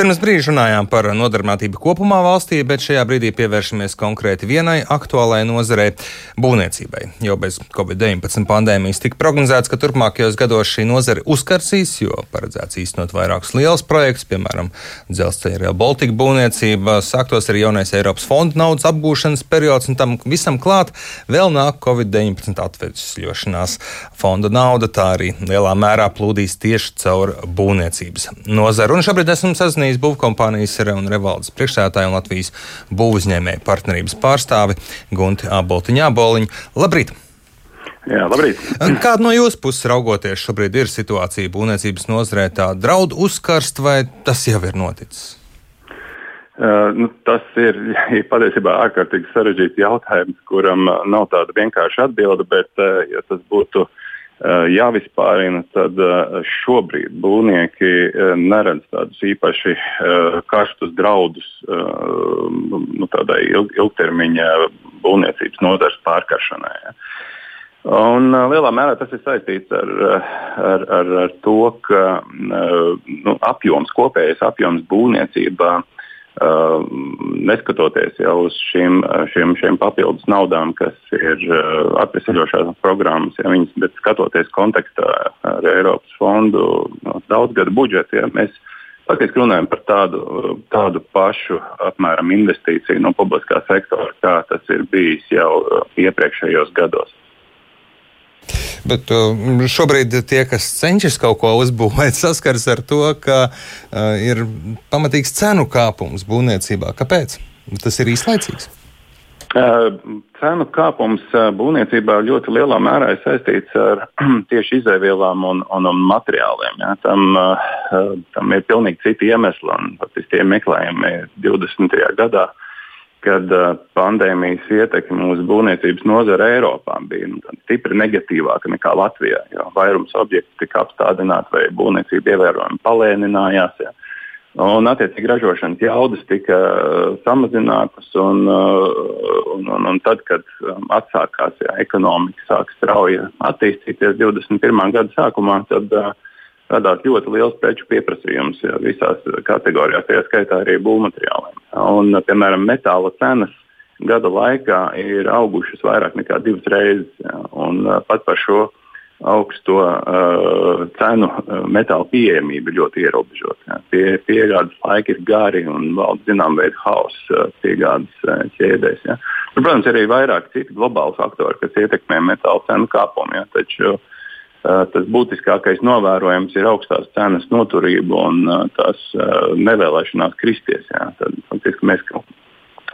pirms brīža runājām par nodarbinātību kopumā valstī, bet šajā brīdī pievēršamies konkrēti vienai aktuālai nozarei - būvniecībai. Jau bez Covid-19 pandēmijas tika prognozēts, ka turpmākajos gados šī nozare uzkarsīs, jo paredzēts īstenot vairākus lielus projektus, piemēram, dzelzceļa Real Baltica būvniecība, sāktos arī jaunais Eiropas fonda naudas apgūšanas periods, un tam visam klāt vēl nāk Covid-19 atvesļošanās fonda nauda. Tā arī lielā mērā plūdīs tieši caur būvniecības nozaru. Un šobrīd esmu sazinājies būvkompānijas un Revaldes priekšsētāju un Latvijas būvuzņēmēju partnerības pārstāvi Gunti Aboltiņā Boliņu. Labrīt! Jā, labrīt. Kāda no jūsu puses raugoties šobrīd ir situācija būvniecības nozarē? Tā draud uzkarst vai tas jau ir noticis? Uh, nu, tas ir patiesībā ārkārtīgi sarežģīts jautājums, kuram nav tāda vienkārša atbilde, bet, uh, ja tas būtu uh, jāvispārina, tad eh, šobrīd būvnieki eh, neredz tādus īpaši karstus draudus nu, tādai ilg, ilgtermiņa būvniecības nozares pārkaršanai. Ja. Un, lielā mērā tas ir saistīts ar, ar, ar, ar to, ka nu, apjoms, kopējais apjoms būvniecībā uh, Uh, neskatoties jau uz šīm, šīm, šīm papildus naudām, kas ir uh, atvesaļošās programmas, ja viņas, bet skatoties kontekstā ar Eiropas fondu no, daudzgadu budžetu, ja, mēs faktiski runājam par tādu, tādu pašu apmēram investīciju no publiskā sektora, kā tas ir bijis jau iepriekšējos gados. Bet uh, šobrīd tie, kas cenšas kaut ko uzbūvēt, saskars ar to, ka uh, ir pamatīgs cenu kāpums būvniecībā. Kāpēc? Tas ir īslaicīgs. Uh, cenu kāpums uh, būvniecībā ļoti lielā mērā ir saistīts ar tieši izēvielām un, un, un materiāliem. Ja? Tam, tam ir pilnīgi citi iemesli, un pat tie meklējumi 20. gadā uh, kad uh, pandēmijas ietekme uz būvniecības nozara Eiropā bija nu, stipri negatīvāka nekā Latvijā. Vairums objektu tika apstādināti vai būvniecība ievērojami palēninājās. Ja. Un, attiecīgi, ražošanas jaudas tika uh, samazinātas, un, uh, un, un, un tad, kad um, atsākās ja, ekonomika, sāk strauji attīstīties 21. gada sākumā, tad uh, radās ļoti liels preču pieprasījums ja, visās kategorijās, tajā skaitā arī būvmateriāliem. Un, piemēram, metāla cenas gada laikā ir augušas vairāk nekā divas reizes. Ja, un, pat par šo augsto uh, cenu metāla pieejamība ļoti ierobežota. Pie, piegādes laiki ir gari un valda zināmā veida haoss uh, piegādes uh, ķēdēs. Ja. Nu, protams, arī vairāk citu globālu faktoru, kas ietekmē metāla cenu kāpumu. Ja, taču uh, tas būtiskākais novērojams ir augstās cenas noturība un tās nevēlēšanās kristies. Jā. Tad, faktiski, mēs,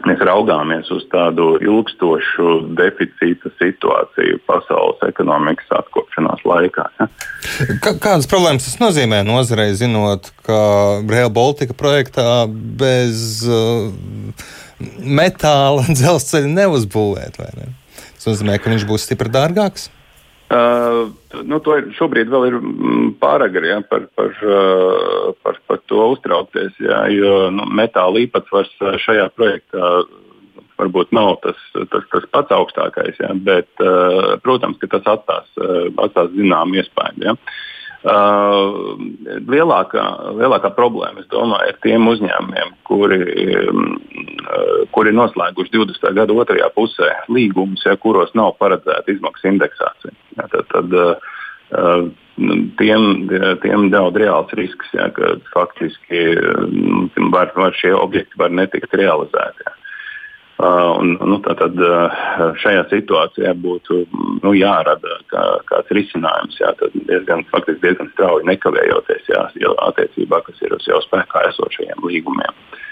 mēs raugāmies uz tādu ilgstošu deficīta situāciju pasaules ekonomikas atkopšanās laikā. Ja. Kādas problēmas tas nozīmē nozarei, zinot, ka Real Baltica projektā bez uh, metāla dzelzceļa neuzbūvēt? Ne? Tas nozīmē, ka viņš būs stipri dārgāks. Uh, nu, to ir, šobrīd vēl ir mm, pāragri ja, par, par, uh, par, par to uztraukties, ja, jo nu, metāla īpatsvars uh, šajā projektā varbūt nav tas, tas, tas pats augstākais, ja, bet, uh, protams, ka tas atstās, uh, atstās zināmu iespēju. Ja. Uh, lielākā, lielākā problēma, es domāju, ir tiem uzņēmumiem, kuri, um, uh, kuri noslēguši 20. gada otrajā pusē līgumus, ja, kuros nav paredzēta izmaksu indeksācija. Tad, tad, uh, uh tiem, tiem daudz reāls risks, ja, ka faktiski uh, var, var šie objekti var netikt realizēti. Ja. Un, nu, uh, šajā situācijā būtu nu, jārada kā, kāds risinājums. Jā, diezgan, faktiski diezgan strauji nekavējoties jā, attiecībā, kas ir uz jau spēkā esošajiem līgumiem. Uh,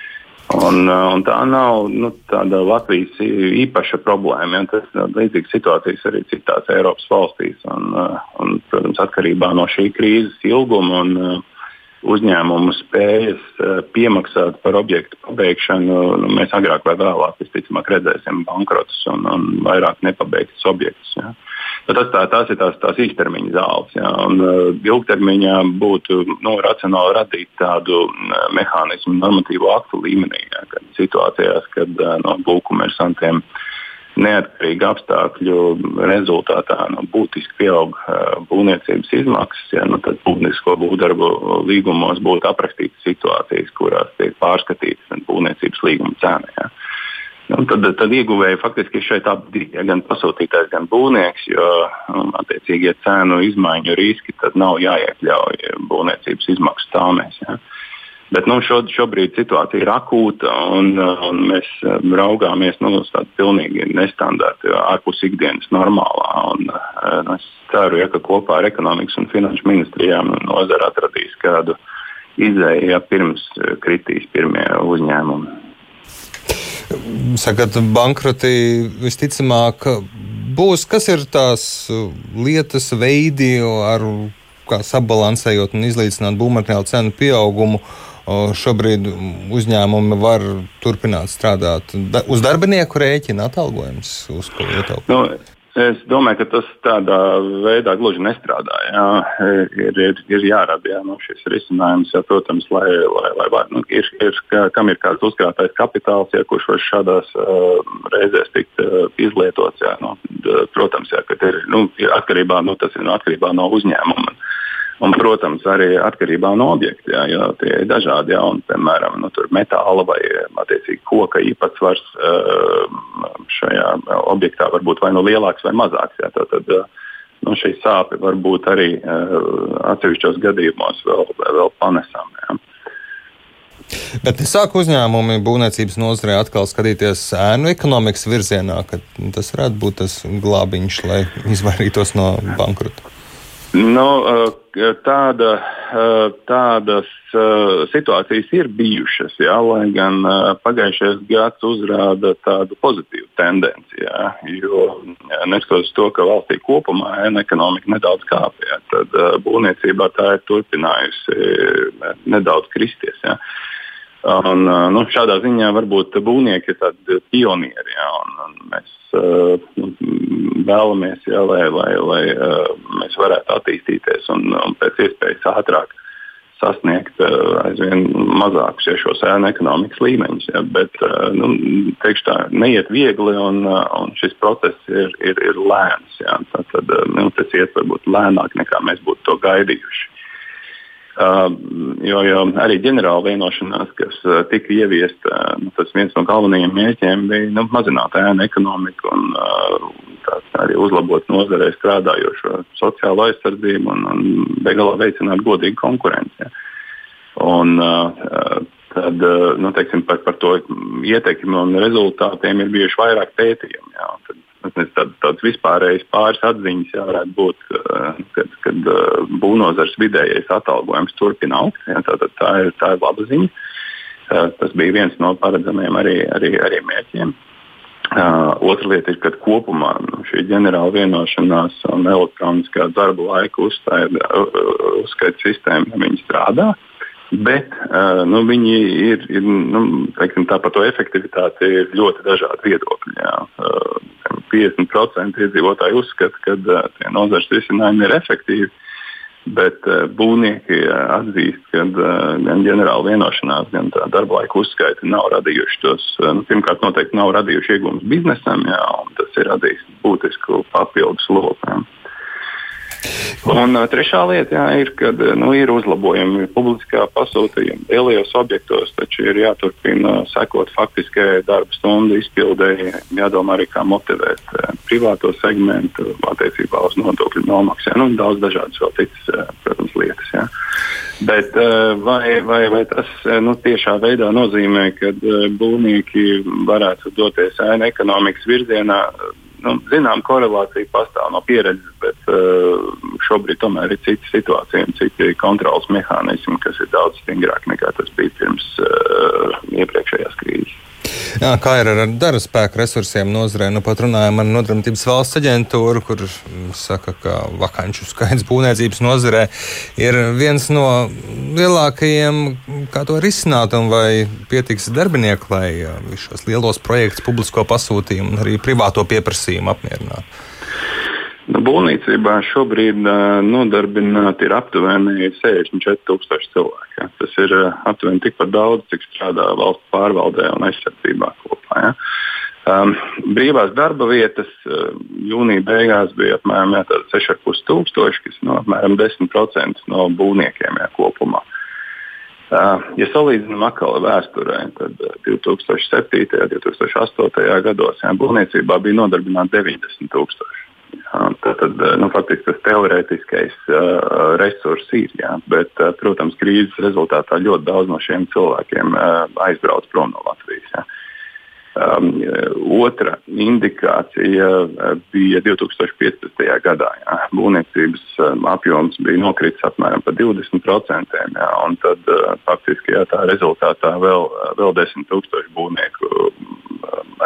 un tā nav nu, tāda Latvijas īpaša problēma. Ja, tas ir līdzīgas situācijas arī citās Eiropas valstīs. Un, un, protams, atkarībā no šī krīzes ilguma un uzņēmumu spējas eh, piemaksāt par objektu pabeigšanu, nu, mēs agrāk vai vēlāk visticamāk redzēsim bankrotus un, un vairāk nepabeigtus objektus. Ja. Nu, tas, tā, tās ir tās, tās īstermiņa zāles. Ja, un, uh, ilgtermiņā būtu nu, racionāli radīt tādu uh, mehānismu normatīvu aktu līmenī, ja, kad situācijās, kad uh, no būvkomersantiem uh, neatkarīgu apstākļu rezultātā nu, būtiski pieaug uh, būvniecības izmaksas. Ja, nu, tad būvniecisko būvdarbu līgumos būtu aprakstītas situācijas, kurās pārskatīta būvniecības līguma cena. Ja. Nu, tad, tad ieguvēji faktiski šeit abi ja, gan pasūtītājs, gan būvnieks, jo um, attiecīgie cēnu izmaiņu riski nav jāiekļauj būvniecības izmaksu tāmēs. Ja. Bet nu, šo, šobrīd situācija ir akūta, un, un mēs um, raugāmies nu, uz tādu pilnīgi nestandartu, ārpus ikdienas normālā. Un, un es ceru, ja, ka kopā ar ekonomikas un finanšu ministrijām nozara atradīs kādu izēju, ja pirms kritīs pirmie uzņēmumi. Sakat, bankroti visticamāk būs. Kas ir tās lietas, veidi, ar kā sabalansējot un izlīdzināt būvmateriālu cenu pieaugumu? Šobrīd uzņēmumi var turpināt strādāt uz darbinieku rēķina atalgojums, uz ko ietaupīt. Nu, Es domāju, ka tas tādā veidā gluži nestrādā. Jā. Ir, ir, ir jārada jā, nu, šis risinājums, jā, protams, lai, lai, lai var, nu, ir, ir, kam ir kāds uzkrātais kapitāls, jā, kurš var šādās uh, reizēs tikt uh, izlietots. Jā, nu, protams, jā, ir nu, atkarībā, nu, tas ir no atkarībā no uzņēmuma. Uh, Un, protams, arī atkarībā no objekta, jā, jo tie ir dažādi. Jā, un, piemēram, nu, metāla vai koka īpatsvars šajā objektā var būt vai nu lielāks vai mazāks. Jā, tad, nu, šī sāpe var būt arī atsevišķos gadījumos vēl, vēl panesama. Bet sāk uzņēmumi būvniecības nozarē atkal skatīties ēnu ekonomikas virzienā, ka tas varētu būt tas glābiņš, lai izvairītos no bankrota. Nu, eh, tāda, eh, tādas eh, situācijas ir bijušas, jā, lai gan pagājušais gads uzrāda tādu pozitīvu tendenci. Jā, jo neskatoties to, ka valstī kopumā ēna ekonomika nedaudz kāpja, tad būvniecībā tā ir turpinājusi nedaudz kristies. Jā. Un, nu, šādā ziņā varbūt būvnieki ir tādi pionieri. Jā, un, un mēs uh, vēlamies, jā, lai, lai, lai uh, mēs varētu attīstīties un, un pēc iespējas ātrāk sasniegt uh, aizvien mazākus ja, šos ēnu ekonomikas līmeņus. Ja, bet uh, nu, tā, neiet viegli un, uh, un šis process ir, ir, ir lēns. Ja, tad, tad, nu, tas iet varbūt lēnāk nekā mēs būtu to gaidījuši. Uh, jo, jo arī ģenerāla vienošanās, kas uh, tika ieviesta, uh, nu, tas viens no galvenajiem mērķiem bija nu, mazināt ēnu ekonomiku un arī uzlabot nozarē strādājošo sociālo aizsardzību un, un beigās veicināt godīgu konkurenci. Ja. Un, tad nu, teiksim, par, par to ietekmi un rezultātiem ir bijuši vairāk pētījumu. Ja. Tad tād, tāds vispārējais pāris atziņas jā, varētu būt, eh, kad, kad eh, būvnozars vidējais atalgojums turpina augt. Jā, tā, tā, ir, tā ir laba ziņa. Eh, tas bija viens no paredzamiem arī, arī, arī mērķiem. Otra lieta ir, ka kopumā šī ģenerāla vienošanās un elektroniskā darba laika uzskaita sistēma strādā. Bet nu, viņi ir, ir nu, teiksim, tā par to efektivitāti ir ļoti dažādi viedokļi. Jā. Uh, 50% iedzīvotāji uzskata, ka uh, nozares risinājumi ir efektīvi. Bet uh, būvnieki uh, atzīst, ka uh, gan ģenerāla vienošanās, gan darba laika uzskaiti nav radījuši tos. Uh, nu, pirmkārt, noteikti nav radījuši iegūmus biznesam, jā, un tas ir radījis būtisku papildus loku. Un uh, trešā lieta jā, ir, ka nu, ir uzlabojumi publiskā pasūtījuma lielajos objektos, taču ir jāturpina sekot faktiskajai darba stundu izpildēji, jādomā arī, kā motivēt uh, privāto segmentu attiecībā uz nodokļu nomaksu. Nu, daudz dažādas vēl citas, uh, protams, lietas. Jā. Bet vai, vai, vai tas nu, tiešā veidā nozīmē, ka būvnieki varētu doties ēna ekonomikas virzienā? Nu, zinām, korelācija pastāv no pieredzes, bet uh, šobrīd tomēr ir cita situācija un citi kontrols mehānismi, kas ir daudz stingrāki nekā tas bija pirms uh, iepriekšējās krīzes. Jā, kā ir ar darba spēku resursiem nozarē? Nu, pat runājam ar Nodarbinātības valsts aģentūru, kur saka, ka vakanču skaits būvniecības nozarē ir viens no lielākajiem, kā to risināt, un vai pietiks darbinieku, lai šos lielos projektus, publisko pasūtījumu un arī privāto pieprasījumu apmierinātu. Nu, būvniecībā šobrīd uh, nodarbināti ir aptuveni 64,000 cilvēki. Ja. Tas ir uh, aptuveni tikpat daudz, cik strādā valsts pārvaldē un aizsardzībā kopā. Ja. Um, brīvās darba vietas uh, jūnija beigās bija apmēram 6,5 tūkstoši, kas ir no apmēram 10% no būvniekiem ja, kopumā. Ja salīdzinām atkal vēsturē, tad 2007. un 2008. gados jā, būvniecībā bija nodarbināti 90 tūkstoši. Tad, tad nu, faktiski tas teorētiskais uh, resurs ir, jā, bet, uh, protams, krīzes rezultātā ļoti daudz no šiem cilvēkiem uh, aizbrauc prom no Latvijas. Jā. Um, otra indikācija bija 2015. gadā. Jā. Būvniecības apjoms bija nokritis apmēram par 20%. Jā, un tad uh, faktiski jā, tā rezultātā vēl, vēl 10 000 būvnieku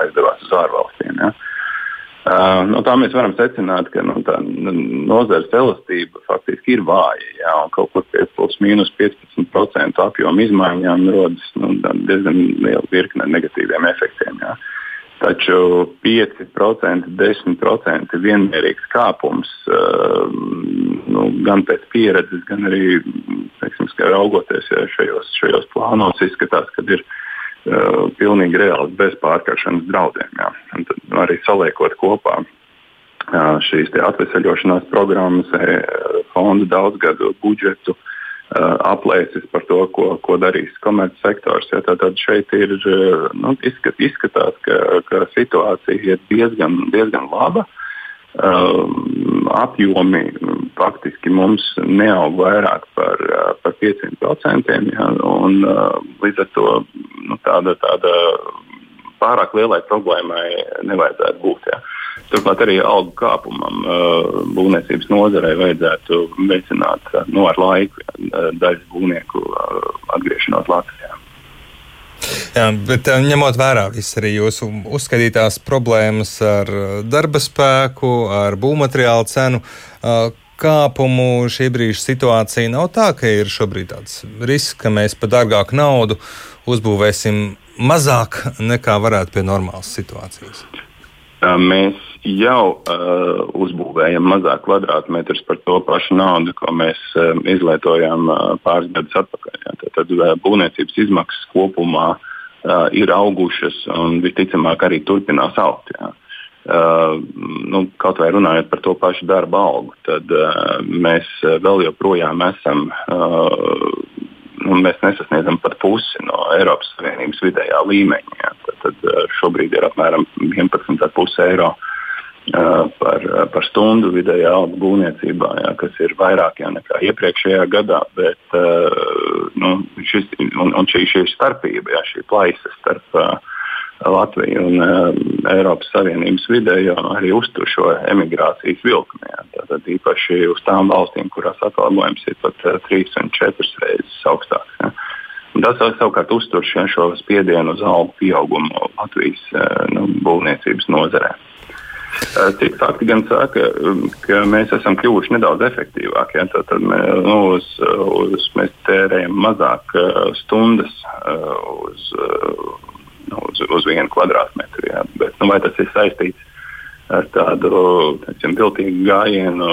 aizdevās uz ārvalstīm. Jā. Uh, no tā mēs varam secināt, ka nu, tā nozares elastība faktiski ir vāja. Jā, kaut kur pie plus mīnus 15% apjoma izmaiņām rodas nu, diezgan liela virkne negatīviem efektiem. Jā. Taču 5%, 10% vienmērīgs kāpums uh, nu, gan pēc pieredzes, gan arī teiksim, raugoties ja, šajos, šajos plānos, izskatās, ka ir ielikās pilnīgi reāls bez pārkaršanas draudiem. Tad arī saliekot kopā uh, šīs atvesaļošanās programmas, e, fondu daudzgadu budžetu, aplēses par to, ko, ko darīs komercsektors. Ja, tad šeit ir nu, izskat, izskatās, ka, ka situācija ir diezgan, diezgan laba. Um, apjomi faktiski mums neaug vairāk par, par 500%. Ja, un, uh, līdz ar to nu, tāda, tāda pārāk lielai problēmai nevajadzētu būt. Ja. Turklāt arī algu kāpumam uh, būvniecības nozarei vajadzētu veicināt nu, ar laiku ja, daļas būvnieku atgriešanos Latvijā. Jā, bet ņemot vērā visas arī jūsu uzskatītās problēmas ar darba spēku, ar būvmateriālu cenu, kāpumu šī brīža situācija nav tā, ka ir šobrīd tāds risks, ka mēs par dārgāku naudu uzbūvēsim mazāk nekā varētu pie normālas situācijas. Mēs jau uh, uzbūvējam mazāk kvadrātmetrus par to pašu naudu, ko mēs uh, izlietojām uh, pāris gadus atpakaļ. Ja. Tad, tad uh, būvniecības izmaksas kopumā uh, ir augušas un visticamāk arī turpinās augt. Ja. Uh, nu, kaut vai runājot par to pašu darba algu, tad uh, mēs vēl joprojām esam, uh, nu, mēs nesasniedzam pat pusi no Eiropas Savienības vidējā līmeņa. Ja. Tad, tad uh, šobrīd ir apmēram 11,5 eiro uh, par, par stundu vidējā alga būvniecībā, jā, kas ir vairāk jā, nekā iepriekšējā gadā. Bet, uh, nu, šis, un, un šī, šī starpība, jā, šī plaisa starp uh, Latviju un uh, Eiropas Savienības vidējo arī uztur šo emigrācijas vilkli. Tātad īpaši uz tām valstīm, kurās atalgojums ir pat uh, trīs un četras reizes augstāks. Ja. Tas savukārt uztur šo spiedienu uz algu pieaugumu Latvijas uh, nu, būvniecības nozarē. Citi fakti gan saka, ka mēs esam kļuvuši nedaudz efektīvāki. Ja? Tad, tad mē, nu, uz, uz, mēs tērējam mazāk stundas uz nu, uz, uz vienu kvadrātmetru. Jā. Bet, nu, vai tas ir saistīts ar tādu teicam, viltīgu gājienu,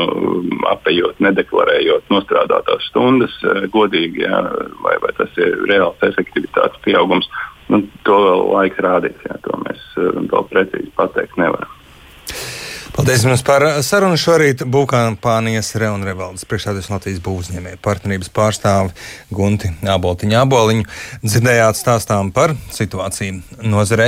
apējot, nedeklarējot nostrādātās stundas eh, godīgi, jā, vai, vai tas ir reāls efektivitātes pieaugums? Nu, to vēl laiks rādīs. Jā, to mēs eh, vēl precīzi pateikt nevaram. Paldies jums par sarunu šorīt. Būvkampānijas Reuna Revaldes priekšsēdētājs Latvijas būvniecības partnerības pārstāvi Gunti Aboltiņu Aboliņu. Dzirdējāt stāstām par situāciju nozarē.